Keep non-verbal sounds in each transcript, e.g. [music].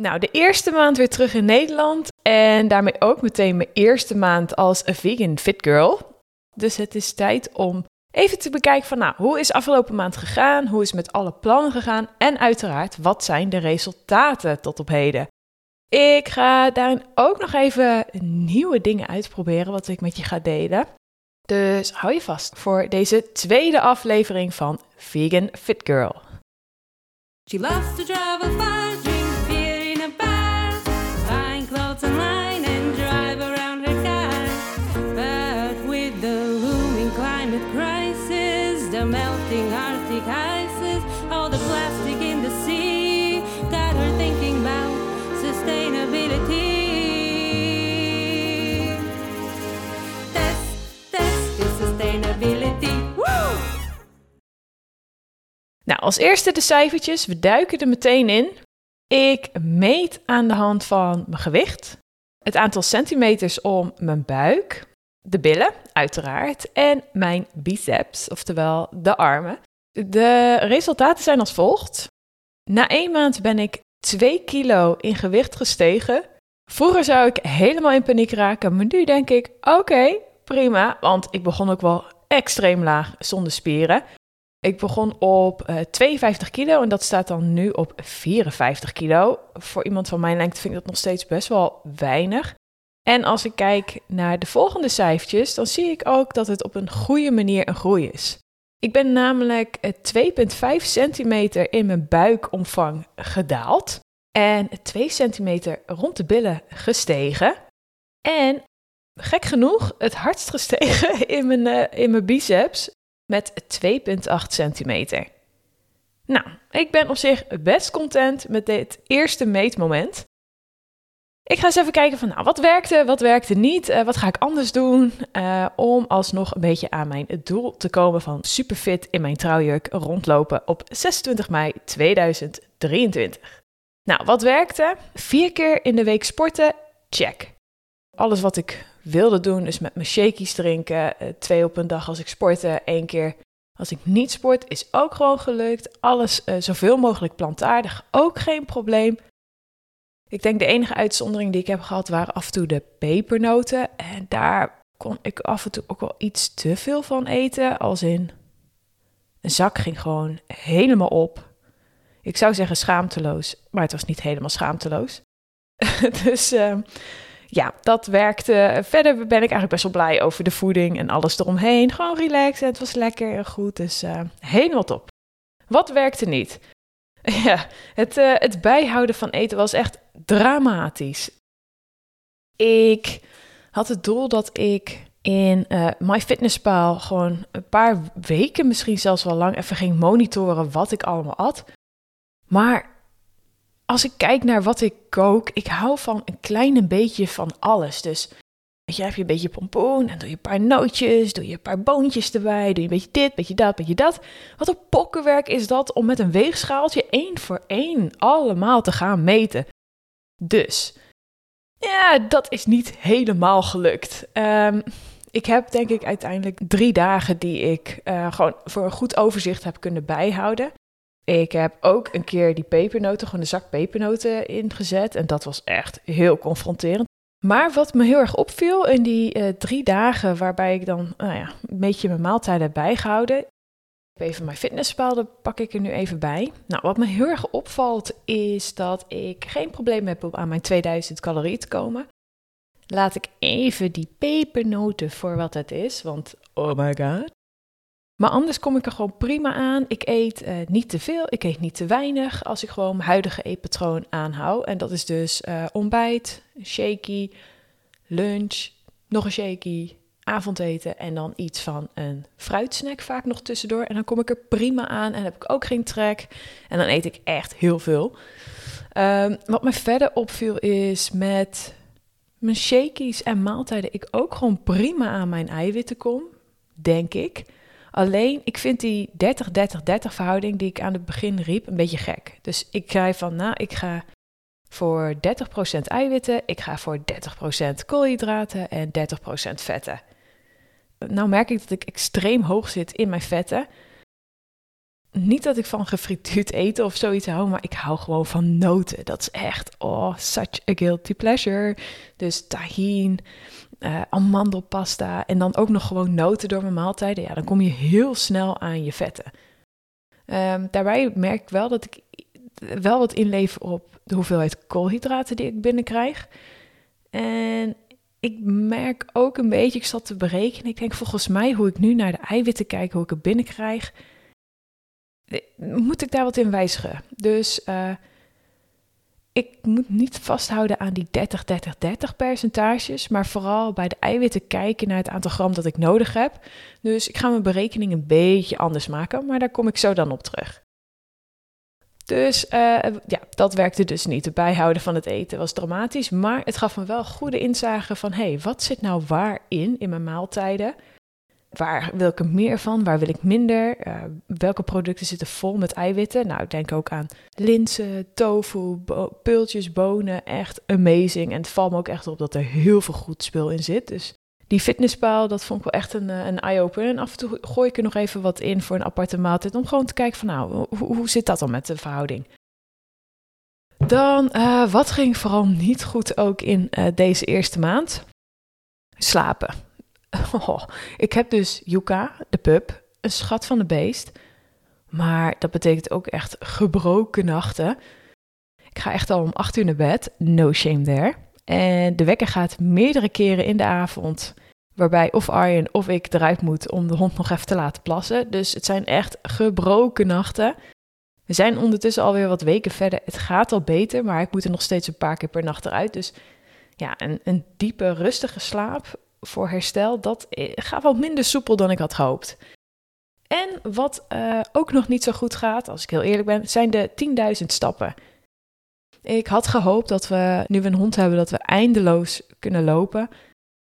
Nou, de eerste maand weer terug in Nederland en daarmee ook meteen mijn eerste maand als vegan fit girl. Dus het is tijd om even te bekijken van, nou, hoe is afgelopen maand gegaan? Hoe is met alle plannen gegaan? En uiteraard, wat zijn de resultaten tot op heden? Ik ga daarin ook nog even nieuwe dingen uitproberen wat ik met je ga delen. Dus hou je vast voor deze tweede aflevering van Vegan Fit Girl. She loves to the melting Arctic ices, all the plastic in the sea, got her thinking about sustainability. Test, test sustainability. Nou, als eerste de cijfertjes. We duiken er meteen in. Ik meet aan de hand van mijn gewicht, het aantal centimeters om mijn buik, de billen, uiteraard, en mijn biceps, oftewel de armen. De resultaten zijn als volgt. Na één maand ben ik 2 kilo in gewicht gestegen. Vroeger zou ik helemaal in paniek raken, maar nu denk ik: oké, prima, want ik begon ook wel extreem laag zonder spieren. Ik begon op uh, 52 kilo en dat staat dan nu op 54 kilo. Voor iemand van mijn lengte vind ik dat nog steeds best wel weinig. En als ik kijk naar de volgende cijfertjes, dan zie ik ook dat het op een goede manier een groei is. Ik ben namelijk 2,5 centimeter in mijn buikomvang gedaald en 2 centimeter rond de billen gestegen. En gek genoeg het hardst gestegen [laughs] in mijn, uh, in mijn biceps met 2,8 centimeter. Nou, ik ben op zich best content met dit eerste meetmoment. Ik ga eens even kijken van, nou, wat werkte, wat werkte niet, uh, wat ga ik anders doen uh, om alsnog een beetje aan mijn doel te komen van superfit in mijn trouwjurk rondlopen op 26 mei 2023. Nou, wat werkte? Vier keer in de week sporten, check. Alles wat ik wilde doen, dus met mijn shakies drinken, uh, twee op een dag als ik sportte, één keer als ik niet sport, is ook gewoon gelukt. Alles zoveel mogelijk plantaardig, ook geen probleem. Ik denk de enige uitzondering die ik heb gehad waren af en toe de pepernoten. En daar kon ik af en toe ook wel iets te veel van eten. Als in, een zak ging gewoon helemaal op. Ik zou zeggen schaamteloos, maar het was niet helemaal schaamteloos. [laughs] dus uh, ja, dat werkte. Verder ben ik eigenlijk best wel blij over de voeding en alles eromheen. Gewoon relaxed en het was lekker en goed. Dus uh, helemaal top. Wat werkte niet? [laughs] Ja, het, uh, het bijhouden van eten was echt dramatisch. Ik had het doel dat ik in uh, MyFitnessPal gewoon een paar weken, misschien zelfs wel lang, even ging monitoren wat ik allemaal at. Maar als ik kijk naar wat ik kook, ik hou van een klein beetje van alles. Dus Weet je, heb je een beetje pompoen en doe je een paar nootjes, doe je een paar boontjes erbij, doe je een beetje dit, een beetje dat, een beetje dat. Wat een pokkenwerk is dat om met een weegschaaltje één voor één allemaal te gaan meten. Dus, ja, dat is niet helemaal gelukt. Um, ik heb denk ik uiteindelijk drie dagen die ik uh, gewoon voor een goed overzicht heb kunnen bijhouden. Ik heb ook een keer die pepernoten, gewoon een zak pepernoten ingezet. En dat was echt heel confronterend. Maar wat me heel erg opviel in die uh, drie dagen waarbij ik dan nou ja, een beetje mijn maaltijden heb bijgehouden. Even mijn fitnesspaal, pak ik er nu even bij. Nou, wat me heel erg opvalt is dat ik geen probleem heb om aan mijn 2000 calorieën te komen. Laat ik even die pepernoten voor wat het is, want oh my god. Maar anders kom ik er gewoon prima aan. Ik eet uh, niet te veel, ik eet niet te weinig als ik gewoon mijn huidige eetpatroon aanhoud. En dat is dus uh, ontbijt, shaky, lunch, nog een shaky, avondeten en dan iets van een fruitsnack vaak nog tussendoor. En dan kom ik er prima aan en heb ik ook geen trek. En dan eet ik echt heel veel. Um, wat me verder opviel is met mijn shakies en maaltijden ik ook gewoon prima aan mijn eiwitten kom, denk ik. Alleen, ik vind die 30-30-30 verhouding die ik aan het begin riep een beetje gek. Dus ik ga van, nou, ik ga voor 30% eiwitten, ik ga voor 30% koolhydraten en 30% vetten. Nou merk ik dat ik extreem hoog zit in mijn vetten. niet dat ik van gefrituurd eten of zoiets hou, maar ik hou gewoon van noten. Dat is echt, oh, such a guilty pleasure. Dus tahin, uh, amandelpasta en dan ook nog gewoon noten door mijn maaltijden. Ja, dan kom je heel snel aan je vetten. Um, daarbij merk ik wel dat ik wel wat inlever op de hoeveelheid koolhydraten die ik binnenkrijg. En ik merk ook een beetje, ik zat te berekenen, ik denk volgens mij hoe ik nu naar de eiwitten kijk, hoe ik het binnenkrijg, eh, moet ik daar wat in wijzigen. Dus uh, ik moet niet vasthouden aan die 30-30-30 percentages, maar vooral bij de eiwitten kijken naar het aantal gram dat ik nodig heb. Dus ik ga mijn berekening een beetje anders maken, maar daar kom ik zo dan op terug. Dus uh, ja, dat werkte dus niet. Het bijhouden van het eten was dramatisch, maar het gaf me wel goede inzage van hé, hey, wat zit nou waar in in mijn maaltijden? Waar wil ik er meer van? Waar wil ik minder? Uh, welke producten zitten vol met eiwitten? Nou, denk ook aan linzen, tofu, bo bonen. Echt amazing. En het valt me ook echt op dat er heel veel goed spul in zit. Dus die fitnesspaal, dat vond ik wel echt een, eh, een eye-opener. En af en toe gooi ik er nog even wat in voor een aparte maaltijd. Om gewoon te kijken van nou, hoe, zit dat dan met de verhouding? Dan, uh, wat ging vooral niet goed ook in uh, deze eerste maand? Slapen. [laughs] Oh, ik heb dus Yuka, de pup, een schat van de beest. Maar dat betekent ook echt gebroken nachten. Ik ga echt al om 8 uur naar bed. No shame there. En de wekker gaat meerdere keren in de avond. Waarbij of Arjen of ik eruit moet om de hond nog even te laten plassen. Dus het zijn echt gebroken nachten. We zijn ondertussen alweer wat weken verder. Het gaat al beter, maar ik moet er nog steeds een paar keer per nacht eruit. Dus ja, een, een diepe, rustige slaap voor herstel, dat gaat wat minder soepel dan ik had gehoopt. En wat uh, ook nog niet zo goed gaat, als ik heel eerlijk ben, zijn de 10.000 stappen. Ik had gehoopt dat we, nu we een hond hebben, dat we eindeloos kunnen lopen.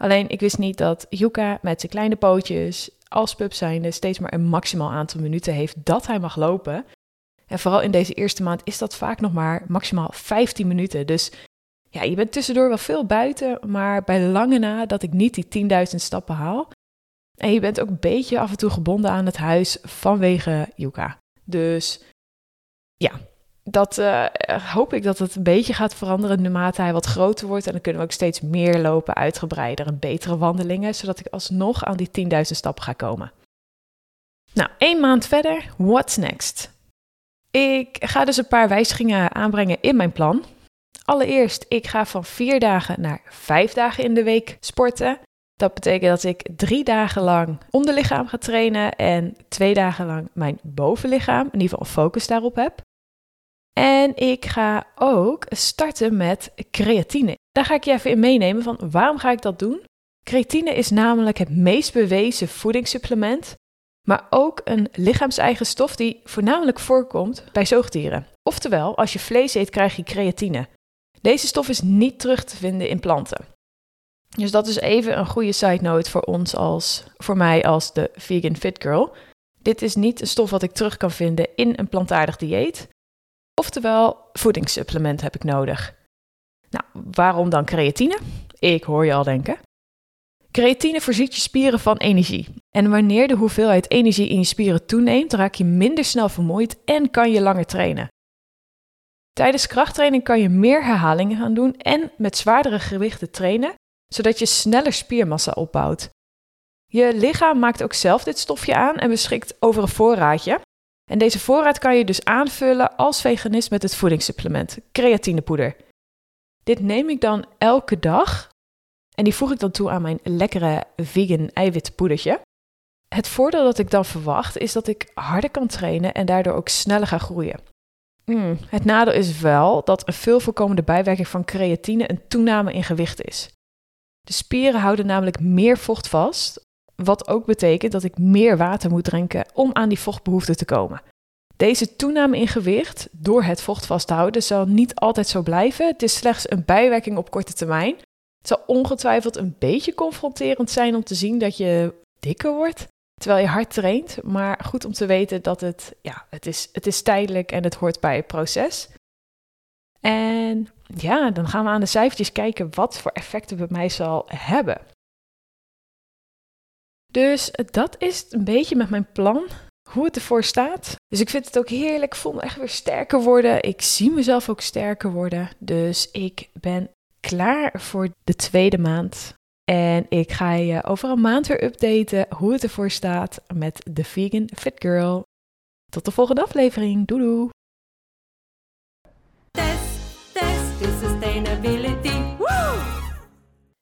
Alleen ik wist niet dat Yuka met zijn kleine pootjes, als pup zijnde, steeds maar een maximaal aantal minuten heeft dat hij mag lopen. En vooral in deze eerste maand is dat vaak nog maar maximaal 15 minuten. Dus ja, je bent tussendoor wel veel buiten, maar bij lange na dat ik niet die 10.000 stappen haal. En je bent ook een beetje af en toe gebonden aan het huis vanwege Yuka. Dus ja, dat uh, hoop ik dat het een beetje gaat veranderen naarmate hij wat groter wordt. En dan kunnen we ook steeds meer lopen, uitgebreider en betere wandelingen, zodat ik alsnog aan die 10.000 stappen ga komen. Nou, één maand verder, what's next? Ik ga dus een paar wijzigingen aanbrengen in mijn plan. Allereerst, ik ga van vier dagen naar vijf dagen in de week sporten. Dat betekent dat ik drie dagen lang onderlichaam ga trainen en twee dagen lang mijn bovenlichaam, in ieder geval focus daarop heb. En ik ga ook starten met creatine. Daar ga ik je even in meenemen van waarom ga ik dat doen? Creatine is namelijk het meest bewezen voedingssupplement, maar ook een lichaamseigen stof die voornamelijk voorkomt bij zoogdieren. Oftewel, als je vlees eet, krijg je creatine. Deze stof is niet terug te vinden in planten. Dus dat is even een goede side note voor ons als, voor mij als de vegan fit girl. Dit is niet een stof wat ik terug kan vinden in een plantaardig dieet. Oftewel, voedingssupplement heb ik nodig. Nou, waarom dan creatine? Ik hoor je al denken. Creatine voorziet je spieren van energie. En wanneer de hoeveelheid energie in je spieren toeneemt, raak je minder snel vermoeid en kan je langer trainen. Tijdens krachttraining kan je meer herhalingen gaan doen en met zwaardere gewichten trainen, zodat je sneller spiermassa opbouwt. Je lichaam maakt ook zelf dit stofje aan en beschikt over een voorraadje. En deze voorraad kan je dus aanvullen als veganist met het voedingssupplement, creatinepoeder. Dit neem ik dan elke dag en die voeg ik dan toe aan mijn lekkere vegan eiwitpoedertje. Het voordeel dat ik dan verwacht is dat ik harder kan trainen en daardoor ook sneller ga groeien. Mm, het nadeel is wel dat een veel voorkomende bijwerking van creatine een toename in gewicht is. De spieren houden namelijk meer vocht vast, wat ook betekent dat ik meer water moet drinken om aan die vochtbehoefte te komen. Deze toename in gewicht door het vocht vasthouden zal niet altijd zo blijven. Het is slechts een bijwerking op korte termijn. Het zal ongetwijfeld een beetje confronterend zijn om te zien dat je dikker wordt terwijl je hard traint. Maar goed om te weten dat het, ja, het, is, het is tijdelijk en het hoort bij het proces. En ja, dan gaan we aan de cijfertjes kijken wat voor effecten het bij mij zal hebben. Dus dat is een beetje met mijn plan hoe het ervoor staat. Dus ik vind het ook heerlijk. Ik voel me echt weer sterker worden. Ik zie mezelf ook sterker worden. Dus ik ben klaar voor de tweede maand. En ik ga je over een maand weer updaten hoe het ervoor staat met de Vegan Fit Girl. Tot de volgende aflevering. Doei doei! Test.